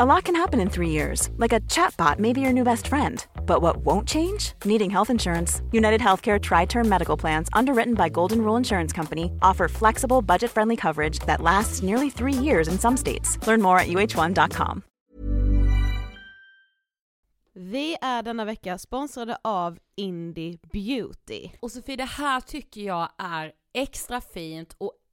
A lot can happen in three years, like a chatbot may be your new best friend. But what won't change? Needing health insurance. United Healthcare Tri Term Medical Plans, underwritten by Golden Rule Insurance Company, offer flexible, budget friendly coverage that lasts nearly three years in some states. Learn more at uh1.com. Vi är denna vecka sponsrade av Indie Beauty. Och Sofie, det här tycker jag är extra fint och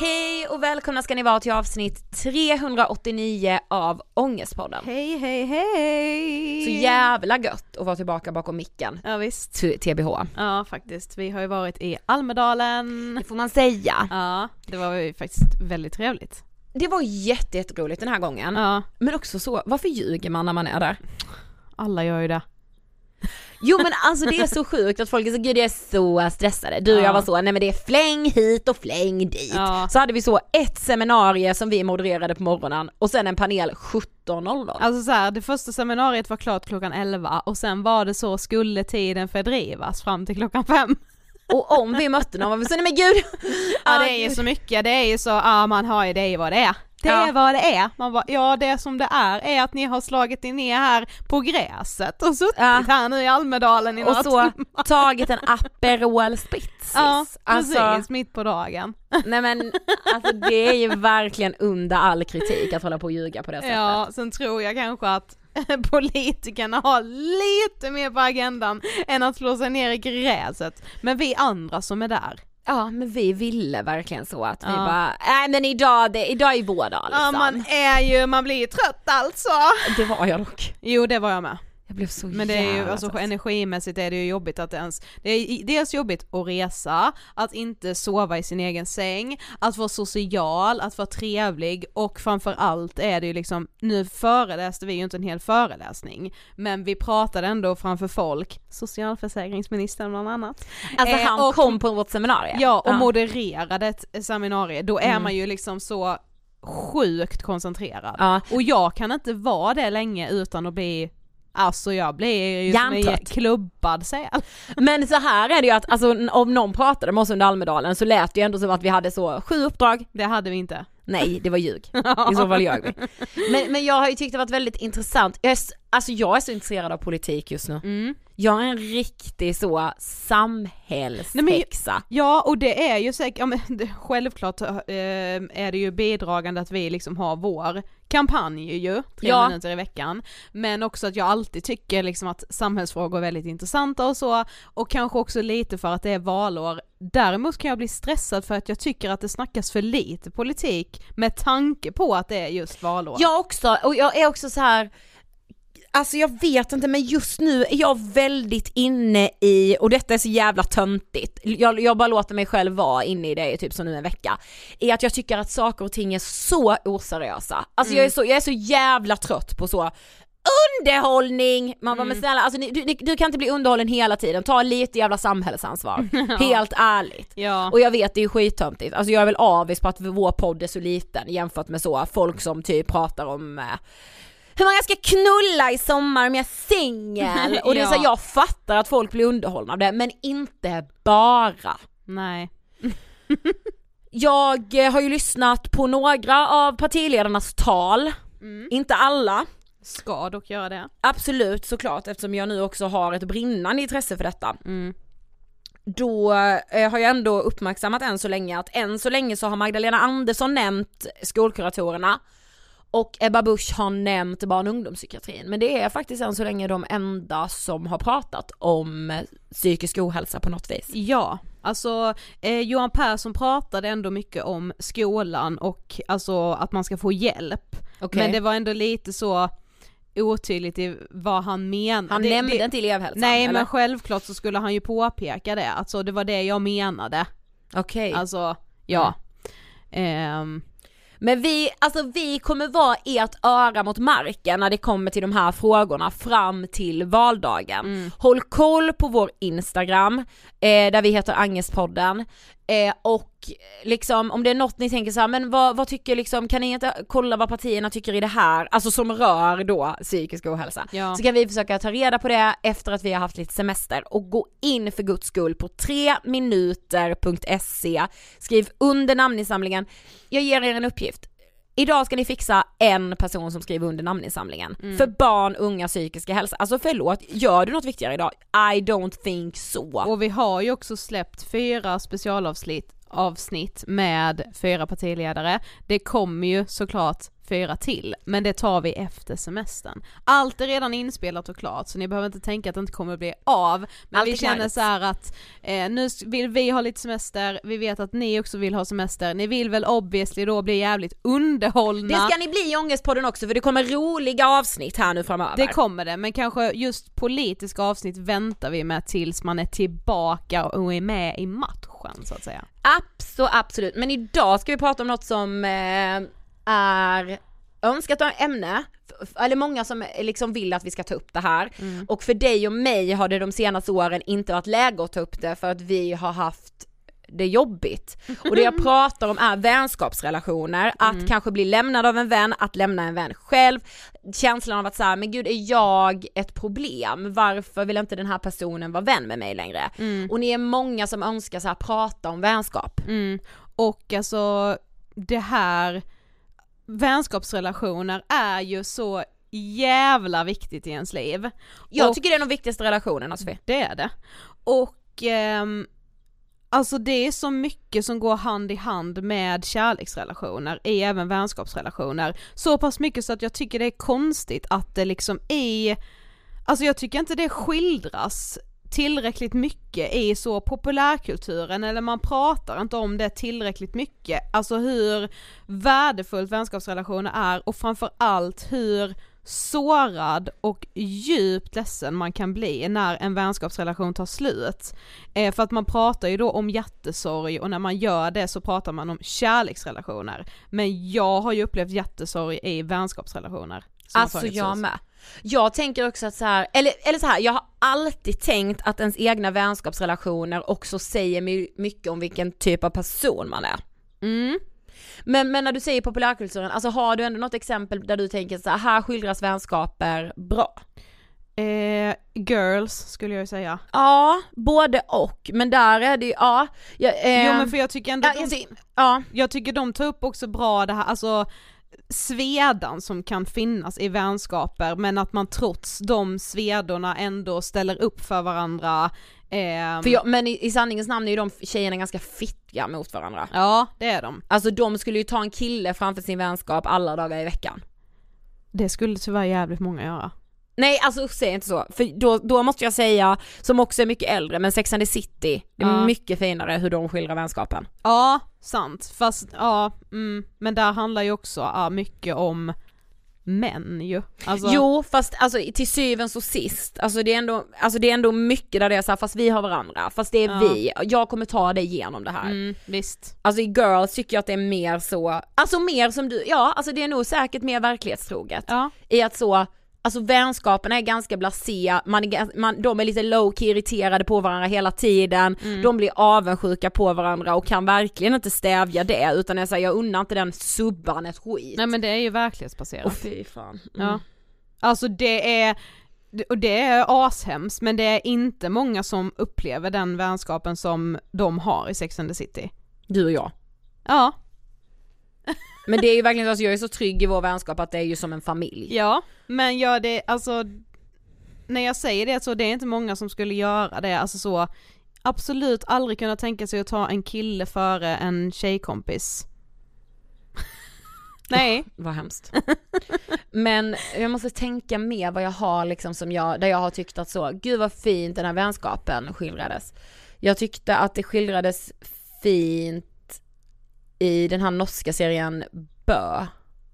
Hej och välkomna ska ni vara till avsnitt 389 av Ångestpodden. Hej, hej, hej! Så jävla gött att vara tillbaka bakom micken. Ja visst. T- TBH. Ja faktiskt, vi har ju varit i Almedalen. Det får man säga. Ja, det var ju faktiskt väldigt trevligt. Det var jätte, jätteroligt den här gången. Ja, Men också så, varför ljuger man när man är där? alla gör ju det. Jo men alltså det är så sjukt att folk är så, gud jag är så stressade. Du och Ja. jag var så, nej men det är fläng hit och fläng dit. Ja. Så hade vi så ett seminarium som vi modererade på morgonen och sen en panel 17.00. Alltså så här, det första seminariet var klart klockan 11 och sen var det så skulle tiden fördrivas fram till klockan 5. Och om vi mötte någon var vi så, nej men gud. Ja det är ju så mycket, det är ju så, ja man har ju det är ju vad det är. Det Ja. är vad det är. Man bara, ja det som det är är att ni har slagit er ner här på gräset och suttit Ja. här nu i Almedalen i Och några så timmar. tagit en Aperol Spritz. Ja, precis, alltså, mitt på dagen. nej men alltså det är ju verkligen under all kritik att hålla på och ljuga på det sättet. Ja, sen tror jag kanske att politikerna har lite mer på agendan än att slå sig ner i gräset. Men vi andra som är där, Ja men vi ville verkligen så att vi Ja. bara, nej men idag, det, idag är vår dag liksom. ja man är ju, man blir ju trött alltså. Det var jag dock. Jo det var jag med. Jag blev så Men det är ju, alltså energimässigt är det ju jobbigt att ens, det är dels jobbigt att resa, att inte sova i sin egen säng, att vara social, att vara trevlig och framförallt är det ju liksom, nu föreläste vi ju inte en hel föreläsning, men vi pratade ändå framför folk, socialförsäkringsministern bland annat. Alltså Eh, han och- kom på vårt seminarium. Ja, och modererade ett seminarium, då är Mm. man ju liksom så sjukt koncentrerad. Ja. Och jag kan inte vara det länge utan att bli Alltså jag blir ju som en klubbad säl. Men så här är det ju att alltså, om någon pratade med oss under Almedalen så lät det ju ändå som att vi hade så sju uppdrag. Det hade vi inte. Nej, det var ljug. I så fall ljög vi. Men, men jag har ju tyckt det varit väldigt intressant. Jag är, alltså jag är så intresserad av politik just nu. Mm. Jag är en riktig så samhällshäxa. Ja och det är ju säkert, ja, men det, självklart eh, är det ju bidragande att vi liksom har vår kampanj ju, tre Ja. minuter i veckan. Men också att jag alltid tycker liksom att samhällsfrågor är väldigt intressanta och så, och kanske också lite för att det är valår. Däremot kan jag bli stressad för att jag tycker att det snackas för lite politik med tanke på att det är just valår. Jag också, och jag är också så här. Alltså jag vet inte men just nu är jag väldigt inne i, och detta är så jävla töntigt, jag, jag bara låter mig själv vara inne i det i typ som nu en vecka, är att jag tycker att saker och ting är så oseriösa. Alltså jag, är så, jag är så jävla trött på så underhållning! Man bara men snälla, alltså, ni, du, du kan inte bli underhållen hela tiden, ta lite jävla samhällsansvar. Helt ärligt. Ja. Och jag vet det är ju skittöntigt, alltså jag är väl avis på att vår podd är så liten jämfört med så folk som typ pratar om eh, hur många ska knulla i sommar om jag är singel? Och det är så här, Ja. jag fattar att folk blir underhållna av det men inte bara. Nej. Jag eh, har ju lyssnat på några av partiledarnas tal, inte alla. Ska dock göra det. Absolut såklart eftersom jag nu också har ett brinnande intresse för detta. Mm. Då eh, har jag ändå uppmärksammat än så länge att än så länge så har Magdalena Andersson nämnt skolkuratorerna och Ebba Busch har nämnt barn och ungdomspsykiatrin. Men det är faktiskt än så länge de enda som har pratat om eh, psykisk ohälsa på något vis. Ja, alltså eh, Johan Persson pratade ändå mycket om skolan och alltså att man ska få hjälp. Okej. Men det var ändå lite så otydligt i vad han menade. Han det, nämnde det, inte elevhälsan Nej eller? men självklart så skulle han ju påpeka det, alltså det var det jag menade. Okej. Alltså, ja. Ehm, Men vi, alltså vi kommer vara ert öra mot marken när det kommer till de här frågorna fram till valdagen. Håll koll på vår Instagram, eh, där vi heter Angestpodden. Eh, och liksom om det är något ni tänker så här, men vad, vad tycker liksom, kan ni inte kolla vad partierna tycker i det här, alltså som rör då psykisk ohälsa. Ja. Så kan vi försöka ta reda på det efter att vi har haft lite semester och gå in för guds skull på 3minuter.se, skriv under namninsamlingen. Jag ger er en uppgift. idag ska ni fixa en person som skriver under namninsamlingen. För barn, unga, psykiska hälsa. Alltså förlåt, gör du något viktigare idag? I don't think so. Och vi har ju också släppt fyra specialavsnitt avsnitt med fyra partiledare. Det kommer ju såklart fyra till, men det tar vi efter semestern. Allt är redan inspelat och klart så ni behöver inte tänka att det inte kommer att bli av. Men Allt vi känner så att eh, nu vill vi ha lite semester, vi vet att ni också vill ha semester, ni vill väl obviously då bli jävligt underhållna. Det ska ni bli i Ångestpodden också för det kommer roliga avsnitt här nu framöver. Det kommer det, men kanske just politiska avsnitt väntar vi med tills man är tillbaka och är med i matchen så att säga. Absolut, absolut. Men idag ska vi prata om något som eh, är önskat ämne, eller många som liksom vill att vi ska ta upp det här. Och för dig och mig har det de senaste åren inte varit läge att ta upp det för att vi har haft det jobbigt. Och det jag pratar om är vänskapsrelationer, att kanske bli lämnad av en vän, att lämna en vän själv, känslan av att säga men gud är jag ett problem? Varför vill inte den här personen vara vän med mig längre? Och ni är många som önskar så här, prata om vänskap. Mm. Och alltså det här vänskapsrelationer är ju så jävla viktigt i ens liv. Jag Och- tycker det är de viktigaste relationerna Sofie. Det är det. Och ehm, alltså det är så mycket som går hand i hand med kärleksrelationer, i även vänskapsrelationer. Så pass mycket så att jag tycker det är konstigt att det liksom i, alltså jag tycker inte det skildras tillräckligt mycket i så populärkulturen eller man pratar inte om det tillräckligt mycket. Alltså hur värdefullt vänskapsrelationer är och framförallt hur sårad och djupt ledsen man kan bli när en vänskapsrelation tar slut. Eh, för att man pratar ju då om hjärtesorg och när man gör det så pratar man om kärleksrelationer. Men jag har ju upplevt hjärtesorg i vänskapsrelationer. Alltså jag med. Jag tänker också att så här, eller, eller så här, jag har alltid tänkt att ens egna vänskapsrelationer också säger my- mycket om vilken typ av person man är. Mm. Men, men när du säger populärkulturen, alltså har du ändå något exempel där du tänker så här, här skildras vänskaper bra? Eh, girls skulle jag säga. Ja, både och, men där är det ju, ja. ja eh, Jo men för jag tycker ändå ja, de, jag, ja, jag tycker de tar upp också bra det här, alltså svedan som kan finnas i vänskaper men att man trots de svedorna ändå ställer upp för varandra. ehm, för jag, men i, i sanningens namn är ju de tjejerna ganska fittiga mot varandra. Ja det är de. Alltså de skulle ju ta en kille framför sin vänskap alla dagar i veckan. Det skulle tyvärr jävligt många göra. Nej alltså säg inte så, för då, då måste jag säga, som också är mycket äldre, men Sex and the City, det är Ja. mycket finare hur de skildrar vänskapen. Ja, sant. Fast ja, mm, men där handlar ju också ja, mycket om män ju. Alltså, Jo fast alltså till syvende och sist, alltså det är ändå, alltså det är ändå mycket där det är så här, fast vi har varandra, fast det är Ja. vi, jag kommer ta dig igenom det här. Mm, visst. Alltså i Girls tycker jag att det är mer så, alltså mer som du, ja alltså det är nog säkert mer verklighetstroget. Ja. I att så, alltså vänskaperna är ganska blasé, man, är man, de är lite low key irriterade på varandra hela tiden, Mm. de blir avundsjuka på varandra och kan verkligen inte stävja det utan jag säger jag unnar inte den subban ett skit. Nej men det är ju verklighetsbaserat. Åh fy fan. Mm. Ja. Alltså det är, och det är ashemskt men det är inte många som upplever den vänskapen som de har i Sex and the City. Du och jag. Ja, Men det är ju verkligen så att jag är så trygg i vår vänskap att det är ju som en familj. ja, men gör det, alltså när jag säger det så det är inte många som skulle göra det, alltså så absolut aldrig kunna tänka sig att ta en kille före en tjejkompis. Nej, Vad hemskt. Men jag måste tänka mer vad jag har liksom som jag, där jag har tyckt att så, gud vad fint den här vänskapen skildrades. Jag tyckte att det skildrades fint i den här norska serien Bö.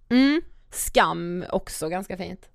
mm, Skam också ganska fint.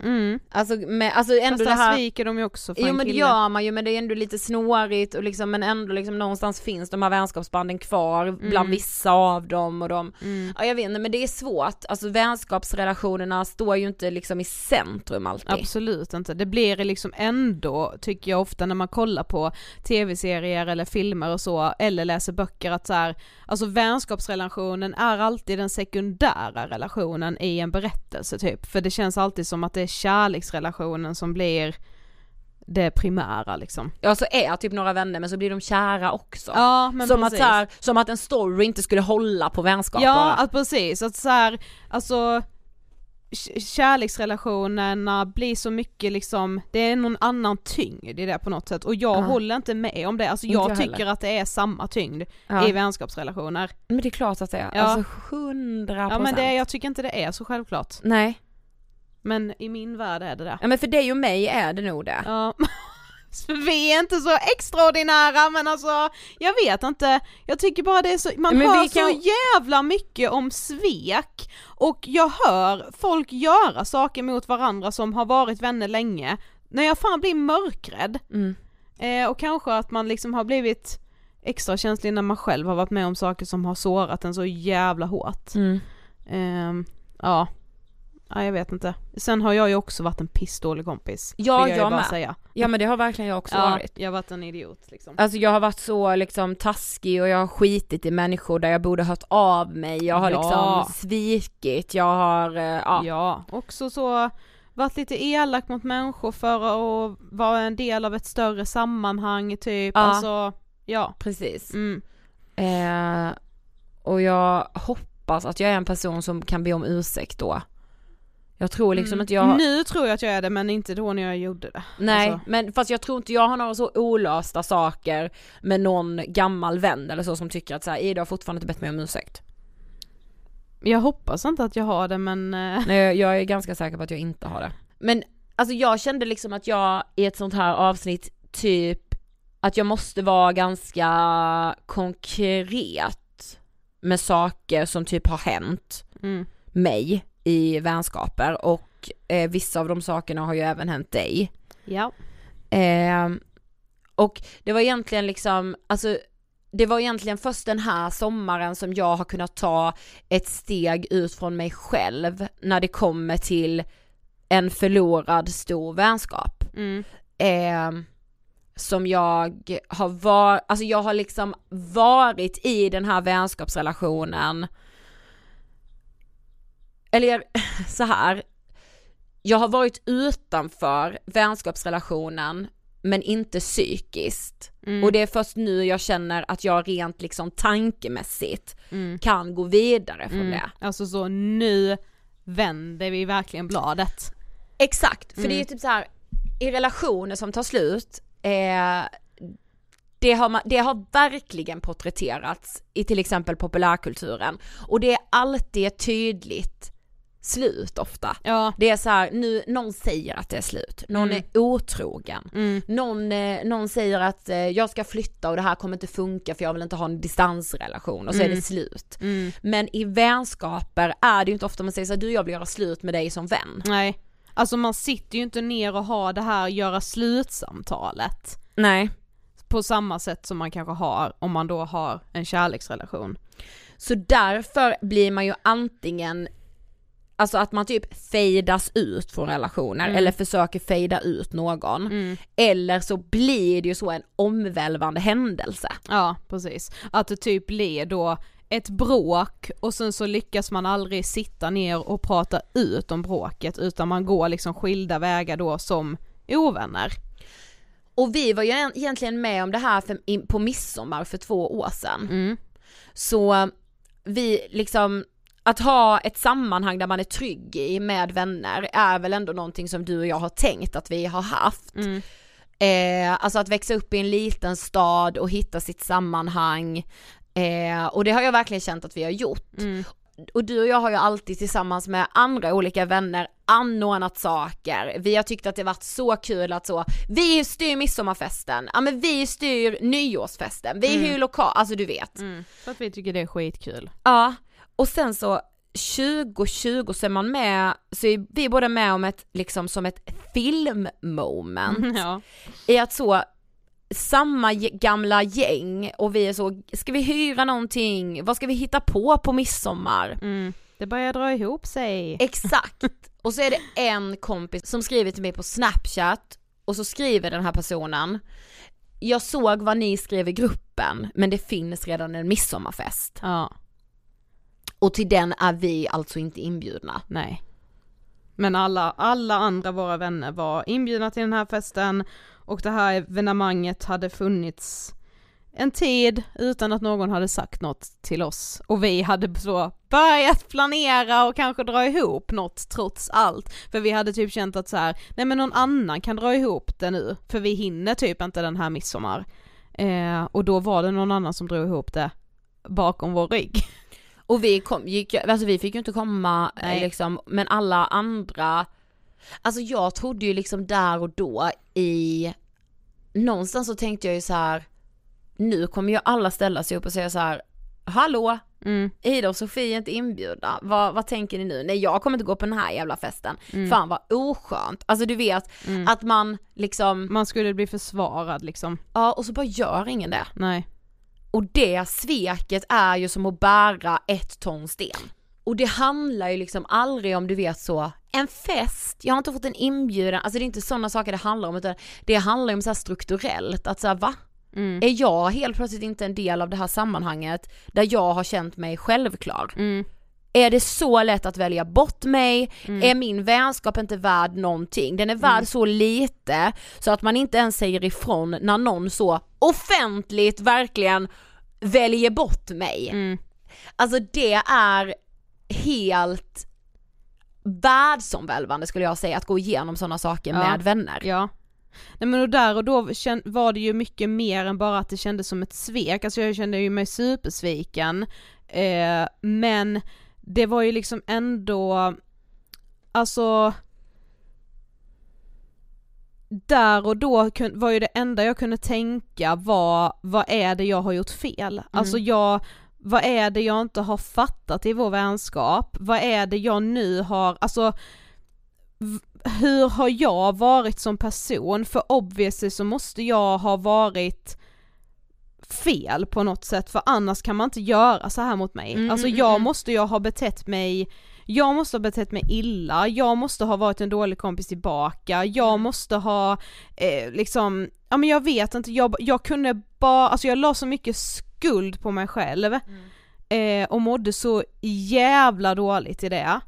Mm. Alltså, med, alltså ändå Fast det här sviker de ju också för Jo en men det kille. gör man ju men det är ändå lite snårigt och liksom men ändå liksom någonstans finns de här vänskapsbanden kvar bland vissa av dem och de, ja jag vet inte men det är svårt, alltså vänskapsrelationerna står ju inte liksom i centrum alltid. Absolut inte, det blir liksom ändå, tycker jag ofta när man kollar på tv-serier eller filmer och så, eller läser böcker att så här, alltså vänskapsrelationen är alltid den sekundära relationen i en berättelse typ, för det känns alltid som att det är kärleksrelationen som blir det primära liksom. Ja så är typ några vänner men så blir de kära också. Ja men som, att, precis. så här, som att en story inte skulle hålla på vänskap Ja, bara. att precis, att så här, alltså kärleksrelationerna blir så mycket liksom, det är någon annan tyngd i det på något sätt och jag Ja. håller inte med om det, alltså jag jag tycker heller. att det är samma tyngd Ja. i vänskapsrelationer. Men det är klart att det är, Ja. alltså hundra Ja procent. men det, jag tycker inte det är så självklart. Nej, Men i min värld är det det. ja, men för dig och mig är det nog det. Ja. Vi är inte så extraordinära men alltså, jag vet inte, jag tycker bara det är så, man Men hör kan- så jävla mycket om svek och jag hör folk göra saker mot varandra som har varit vänner länge, när jag fan blir mörkrädd. Mm. Eh, och kanske att man liksom har blivit extra känslig när man själv har varit med om saker som har sårat en så jävla hårt. Mm. Ehm, ja. Ja, jag vet inte. Sen har jag ju också varit en pissdålig kompis. Ja, jag, jag med. säga. Ja men det har verkligen jag också Ja, varit. jag har varit en idiot liksom. Alltså jag har varit så liksom taskig och jag har skitit i människor där jag borde hört av mig, jag har Ja. liksom svikit, jag har, eh, ja. Ja, också så varit lite elak mot människor för att vara en del av ett större sammanhang typ, Ja. alltså, ja. precis. Mm. Eh, och jag hoppas att jag är en person som kan be om ursäkt då. Jag tror liksom Mm. inte jag Nu tror jag att jag är det men inte då när jag gjorde det. Nej, Alltså, men fast jag tror inte jag har några så olösta saker med någon gammal vän eller så som tycker att så här, Ida har fortfarande inte bett mig om ursäkt. jag hoppas inte att jag har det men, eh, Nej, jag- jag är ganska säker på att jag inte har det. Men alltså jag kände liksom att jag i ett sånt här avsnitt typ att jag måste vara ganska konkret med saker som typ har hänt mm. mig i vänskaper och eh, vissa av de sakerna har ju även hänt dig. ja. Eh, och det var egentligen liksom, alltså det var egentligen först den här sommaren som jag har kunnat ta ett steg ut från mig själv när det kommer till en förlorad stor vänskap. Mm. Eh, som jag har varit, alltså jag har liksom varit i den här vänskapsrelationen eller så här. jag har varit utanför vänskapsrelationen men inte psykiskt. Mm. Och det är först nu jag känner att jag rent liksom tankemässigt Mm. kan gå vidare från Mm. det. Alltså så nu vänder vi verkligen bladet. Exakt, för det är ju Mm. typ så här i relationer som tar slut, eh, det, har man, det har verkligen porträtterats i till exempel populärkulturen och det är alltid tydligt slut ofta. Ja. Det är så här, nu, någon säger att det är slut, någon Mm. är otrogen, Mm. någon, eh, någon säger att eh, jag ska flytta och det här kommer inte funka för jag vill inte ha en distansrelation och så är Mm. det slut. Mm. Men i vänskaper är det ju inte ofta man säger så här, du jag vill göra slut med dig som vän. Nej. Alltså man sitter ju inte ner och har det här göra slutsamtalet Nej. på samma sätt som man kanske har om man då har en kärleksrelation. Så därför blir man ju antingen Alltså att man typ fejdas ut från relationer Mm. eller försöker fejda ut någon. Mm. Eller så blir det ju så en omvälvande händelse. Ja, precis. Att det typ blir då ett bråk och sen så lyckas man aldrig sitta ner och prata ut om bråket utan man går liksom skilda vägar då som ovänner. Och vi var ju en- egentligen med om det här för, på midsommar för två år sedan. Mm. Så vi liksom, att ha ett sammanhang där man är trygg i med vänner är väl ändå någonting som du och jag har tänkt att vi har haft. Mm. Eh, alltså att växa upp i en liten stad och hitta sitt sammanhang. Eh, och det har jag verkligen känt att vi har gjort. Mm. Och du och jag har ju alltid tillsammans med andra olika vänner anordnat saker. Vi har tyckt att det varit så kul att så, vi styr midsommarfesten, ja men vi styr nyårsfesten, vi hyr lokal, alltså du vet. Mm. För att vi tycker det är skitkul. Ja, och sen så 2020 så är man med, så är vi båda med om ett, liksom som ett filmmoment. Ja. I att så, samma gamla gäng och vi är så, ska vi hyra någonting, vad ska vi hitta på på midsommar? Mm. Det börjar dra ihop sig. Exakt! Och så är det en kompis som skriver till mig på snapchat och så skriver den här personen Jag såg vad ni skrev i gruppen men det finns redan en midsommarfest Ja, och till den är vi alltså inte inbjudna. nej. Men alla, alla andra våra vänner var inbjudna till den här festen och det här evenemanget hade funnits en tid utan att någon hade sagt något till oss och vi hade så börjat planera och kanske dra ihop något trots allt. För vi hade typ känt att så här, nej men någon annan kan dra ihop det nu för vi hinner typ inte den här midsommar. Eh, och då var det någon annan som drog ihop det bakom vår rygg. Och vi kom, gick, alltså vi fick ju inte komma Nej. liksom, men alla andra, alltså jag trodde ju liksom där och då i, någonstans så tänkte jag ju så här. nu kommer ju alla ställa sig upp och säga så här, hallå, Mm. Ida och Sofie är inte inbjudna, vad, vad tänker ni nu? Nej jag kommer inte gå på den här jävla festen. Mm. Fan vad oskönt. Alltså du vet att man liksom, Man skulle bli försvarad liksom. ja och så bara gör ingen det. Nej. Och det sveket är ju som att bära ett ton sten. Och det handlar ju liksom aldrig om du vet så, en fest, jag har inte fått en inbjudan, alltså det är inte sådana saker det handlar om utan det handlar ju om så strukturellt, att så här, va? Mm. Är jag helt plötsligt inte en del av det här sammanhanget där jag har känt mig självklar? Mm. Är det så lätt att välja bort mig? Är min vänskap inte värd någonting? Den är värd så lite så att man inte ens säger ifrån när någon så offentligt verkligen väljer bort mig. Mm. Alltså det är helt världsomvälvande skulle jag säga att gå igenom sådana saker Ja. med vänner. Ja. Nej men och där och då var det ju mycket mer än bara att det kändes som ett svek, alltså jag kände ju mig supersviken. Eh, men det var ju liksom ändå, alltså där och då var ju det enda jag kunde tänka var, vad är det jag har gjort fel? Alltså jag, vad är det jag inte har fattat i vår vänskap? Vad är det jag nu har, alltså hur har jag varit som person? För obviously så måste jag ha varit fel på något sätt för annars kan man inte göra så här mot mig. Mm, alltså mm, jag mm. måste ju ha betett mig jag måste ha betett mig illa, jag måste ha varit en dålig kompis tillbaka, jag Mm. måste ha eh, liksom, ja men jag vet inte, jag, jag kunde bara, alltså jag la så mycket skuld på mig själv Mm. eh, och mådde så jävla dåligt i det.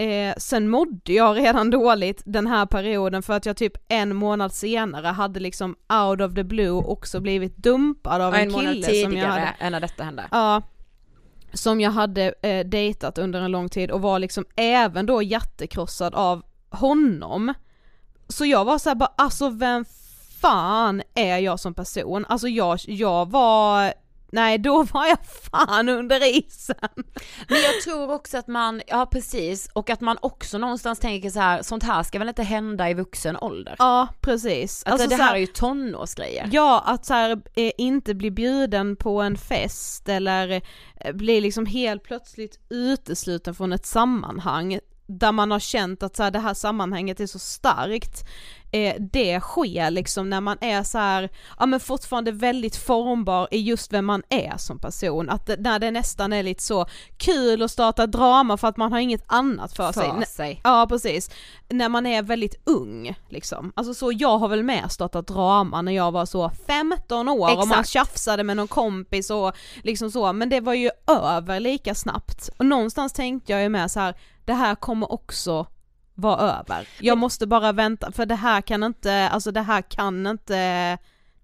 Eh, sen mådde jag redan dåligt den här perioden för att jag typ en månad senare hade liksom out of the blue också blivit dumpad av en en, månad kille som jag tidigare hade än när detta hände. Ja, som jag hade eh, dejtat under en lång tid och var liksom även då hjärtekrossad av honom. Så jag var såhär bara, alltså vem fan är jag som person? Alltså jag, jag var, nej då var jag fan under isen. Men jag tror också att man, ja precis, och att man också någonstans tänker så här, sånt här ska väl inte hända i vuxen ålder? Ja precis. Alltså, det så här är ju tonårsgrejer. Ja, att så här, eh, inte bli bjuden på en fest eller eh, bli liksom helt plötsligt utesluten från ett sammanhang där man har känt att så här, det här sammanhanget är så starkt. Eh, det sker liksom när man är så här, ja men fortfarande väldigt formbar i just vem man är som person. Att det, när det nästan är lite så kul att starta drama för att man har inget annat för, sig. För sig. Ja precis, när man är väldigt ung liksom. Alltså så jag har väl med startat drama när jag var så 15 år och man Exakt. tjafsade med någon kompis och liksom så, men det var ju över lika snabbt. Och någonstans tänkte jag ju med så här, det här kommer också vara över. Jag måste bara vänta, för det här kan inte, alltså det här kan inte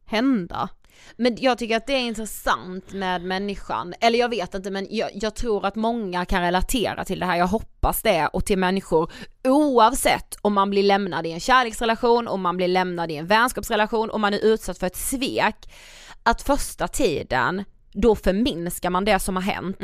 hända. Men jag tycker att det är intressant med människan, eller jag vet inte men jag, jag tror att många kan relatera till det här, jag hoppas det, och till människor oavsett om man blir lämnad i en kärleksrelation, om man blir lämnad i en vänskapsrelation, om man är utsatt för ett svek, att första tiden då förminskar man det som har hänt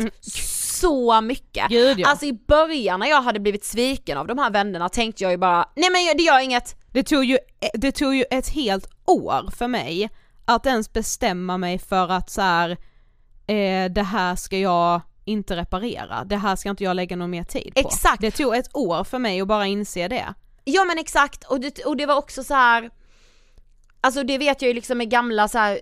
så mycket. Gud, ja. Alltså i början när jag hade blivit sviken av de här vännerna tänkte jag ju bara, nej men det gör inget, Det tog ju, det tog ju ett helt år för mig att ens bestämma mig för att så här, eh, det här ska jag inte reparera, det här ska inte jag lägga någon mer tid på. Exakt. Det tog ett år för mig att bara inse det. Ja men exakt, och det, och det var också så här. Alltså det vet jag ju liksom med gamla så här,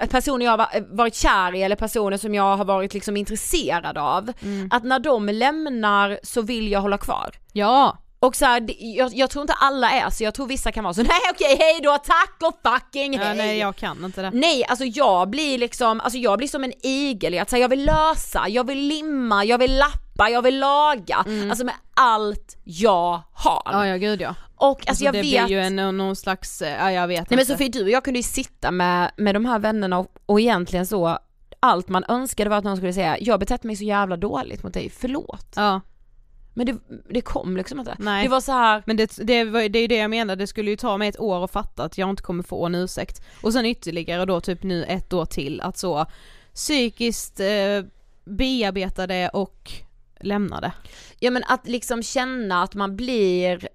eh, personer jag har va- varit kär i eller personer som jag har varit liksom intresserad av. Att när de lämnar så vill jag hålla kvar. Ja, Och så här, jag, jag tror inte alla är så, jag tror vissa kan vara så, nej okej hej då, tack och fucking ja hej. nej jag kan inte det. Nej, alltså jag blir liksom, alltså jag blir som en igel i att säga jag vill lösa, jag vill limma, jag vill lappa, jag vill laga, alltså med allt jag har. Ja ja gud ja. Och alltså, Alltså jag det vet... blir ju en, någon slags, eh, ja jag vet Nej men inte. Sofie, du och jag kunde ju sitta med, med de här vännerna och, och egentligen så, allt man önskade var att någon skulle säga, jag betett mig så jävla dåligt mot dig, förlåt. Ja, Men det, det kom liksom inte. Nej. Det var så här, men det, det, var, det är ju det jag menar, det skulle ju ta mig ett år att fatta att jag inte kommer få en ursäkt. Och sen ytterligare då typ nu ett år till att så psykiskt eh, bearbeta det och lämna det. ja men att liksom känna att man blir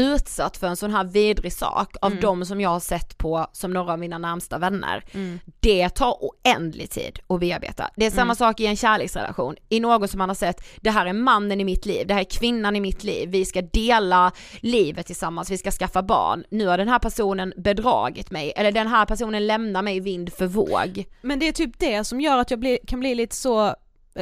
utsatt för en sån här vidrig sak av Mm. de som jag har sett på som några av mina närmsta vänner. Mm. Det tar oändlig tid att bearbeta. Det är samma sak i en kärleksrelation, i något som man har sett, det här är mannen i mitt liv, det här är kvinnan i mitt liv, vi ska dela livet tillsammans, vi ska skaffa barn. Nu har den här personen bedragit mig, eller den här personen lämnar mig vind för våg. Men det är typ det som gör att jag blir, kan bli lite så,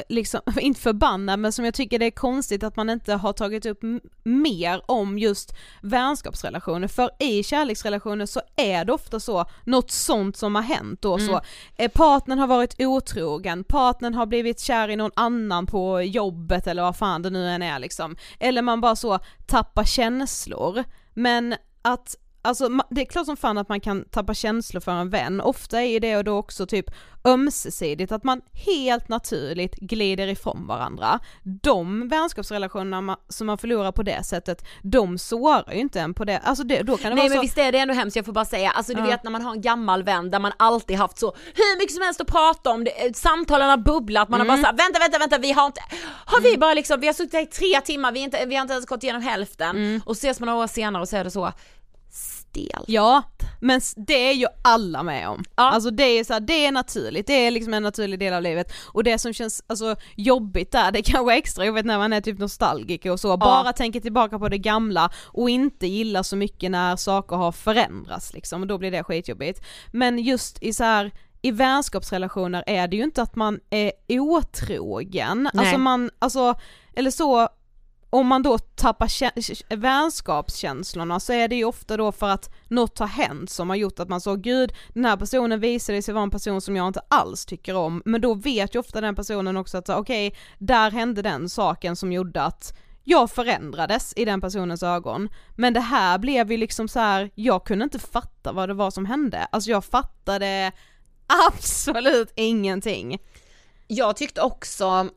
liksom, inte förbannad men som jag tycker det är konstigt att man inte har tagit upp mer om just vänskapsrelationer. För i kärleksrelationer så är det ofta så, något sånt som har hänt då så, eh, partnern har varit otrogen, partnern har blivit kär i någon annan på jobbet eller vad fan det nu än är liksom. Eller man bara så tappar känslor. Men att Alltså det är klart som fan att man kan tappa känslor för en vän, ofta är det då också typ ömsesidigt, att man helt naturligt glider ifrån varandra. De vänskapsrelationerna som man förlorar på det sättet, de sårar ju inte en på det, alltså det, då kan det Nej vara men så... visst är det ändå hemskt, jag får bara säga, alltså du Ja. vet när man har en gammal vän där man alltid haft så hur mycket som helst att prata om, det, eh, samtalen har bubblat, man har bara Mm. såhär vänta vänta vänta vi har inte, har vi bara liksom, vi har suttit här i tre timmar, vi, inte, vi har inte ens gått igenom hälften Mm. och ses man några år senare och så är det så stelt. Ja, men det är ju alla med om. Ja. Alltså det är så här, det är naturligt, det är liksom en naturlig del av livet. Och det som känns alltså, jobbigt där, det kanske är extra jobbigt när man är typ nostalgiker och så, bara tänker tillbaka på det gamla och inte gillar så mycket när saker har förändrats liksom, och då blir det skitjobbigt. Men just i så här i vänskapsrelationer är det ju inte att man är otrogen, Nej. alltså man, alltså, eller så om man då tappar vänskapskänslorna så är det ju ofta då för att något har hänt som har gjort att man så gud den här personen visade sig vara en person som jag inte alls tycker om men då vet ju ofta den personen också att okej okej där hände den saken som gjorde att jag förändrades i den personens ögon. Men det här blev ju liksom så här, jag kunde inte fatta vad det var som hände. Alltså jag fattade absolut ingenting. Jag tyckte också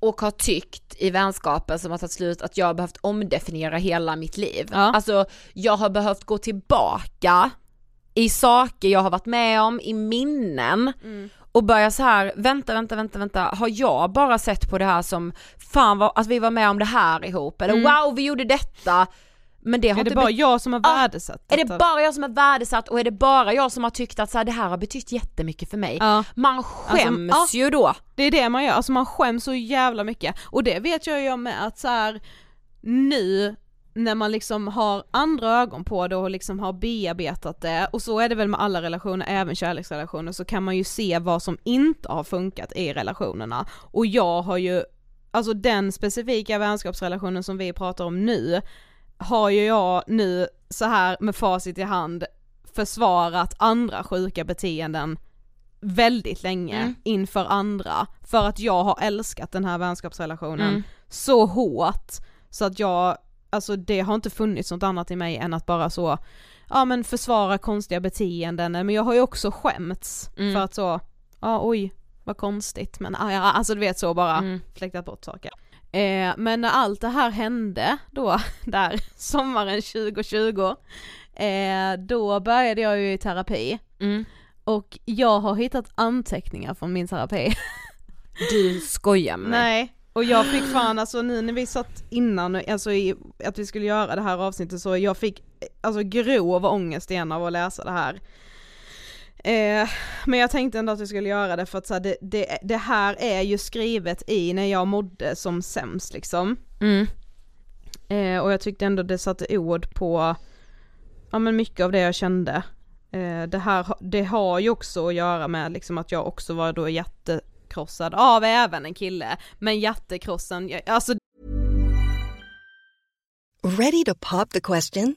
och har tyckt i vänskapen som har tagit slut att jag har behövt omdefiniera hela mitt liv. Ja. Alltså jag har behövt gå tillbaka i saker jag har varit med om, i minnen och börja så här, vänta, vänta, vänta, vänta, har jag bara sett på det här som, fan vad, att vi var med om det här ihop, eller wow vi gjorde detta, men det har Är det bara jag som har Ja, värdesatt är det bara jag som är värdesatt och är det bara jag som har tyckt att så här, det här har betytt jättemycket för mig? Ja. Man skäms Alltså, ju då. Det är det man gör, alltså man skäms så jävla mycket. Och det vet jag ju med att så här nu när man liksom har andra ögon på det och liksom har bearbetat det, och så är det väl med alla relationer, även kärleksrelationer, så kan man ju se vad som inte har funkat i relationerna. Och jag har ju, alltså den specifika vänskapsrelationen som vi pratar om nu, har ju jag nu så här med facit i hand försvarat andra sjuka beteenden väldigt länge Mm. inför andra för att jag har älskat den här vänskapsrelationen Mm. så hårt så att jag, alltså det har inte funnits något annat i mig än att bara så, ja men försvara konstiga beteenden, men jag har ju också skämts Mm. för att så, ja oj vad konstigt men ja, alltså du vet så bara Mm. fläktat bort saker. Eh, men när allt det här hände då, där sommaren 2020, eh, då började jag ju i terapi Mm. och jag har hittat anteckningar från min terapi. Du skojar med mig. Nej, och jag fick fan alltså nu när vi satt innan, alltså i, att vi skulle göra det här avsnittet så jag fick alltså grov ångest igen av att läsa det här. Eh, men jag tänkte ändå att vi skulle göra det för att så här, det, det, det här är ju skrivet i när jag mådde som sämst liksom. Mm. Eh, och jag tyckte ändå det satte ord på, ja men mycket av det jag kände. Eh, det här, det har ju också att göra med liksom att jag också var då jättekrossad av även en kille, men hjärtekrossen, jag- alltså Ready to pop the question?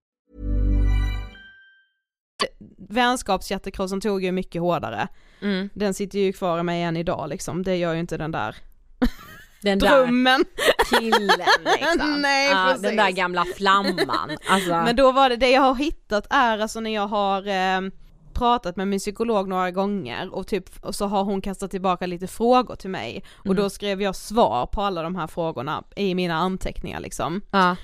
Vänskapsjättekrossen tog ju mycket hårdare. Mm. Den sitter ju kvar i mig än idag liksom, det gör ju inte den där Den där drömmen. killen liksom. Nej, precis. den där gamla flamman. Alltså, Men då var det, det jag har hittat är alltså när jag har eh, pratat med min psykolog några gånger och typ, och så har hon kastat tillbaka lite frågor till mig och Mm. då skrev jag svar på alla de här frågorna i mina anteckningar liksom. ja.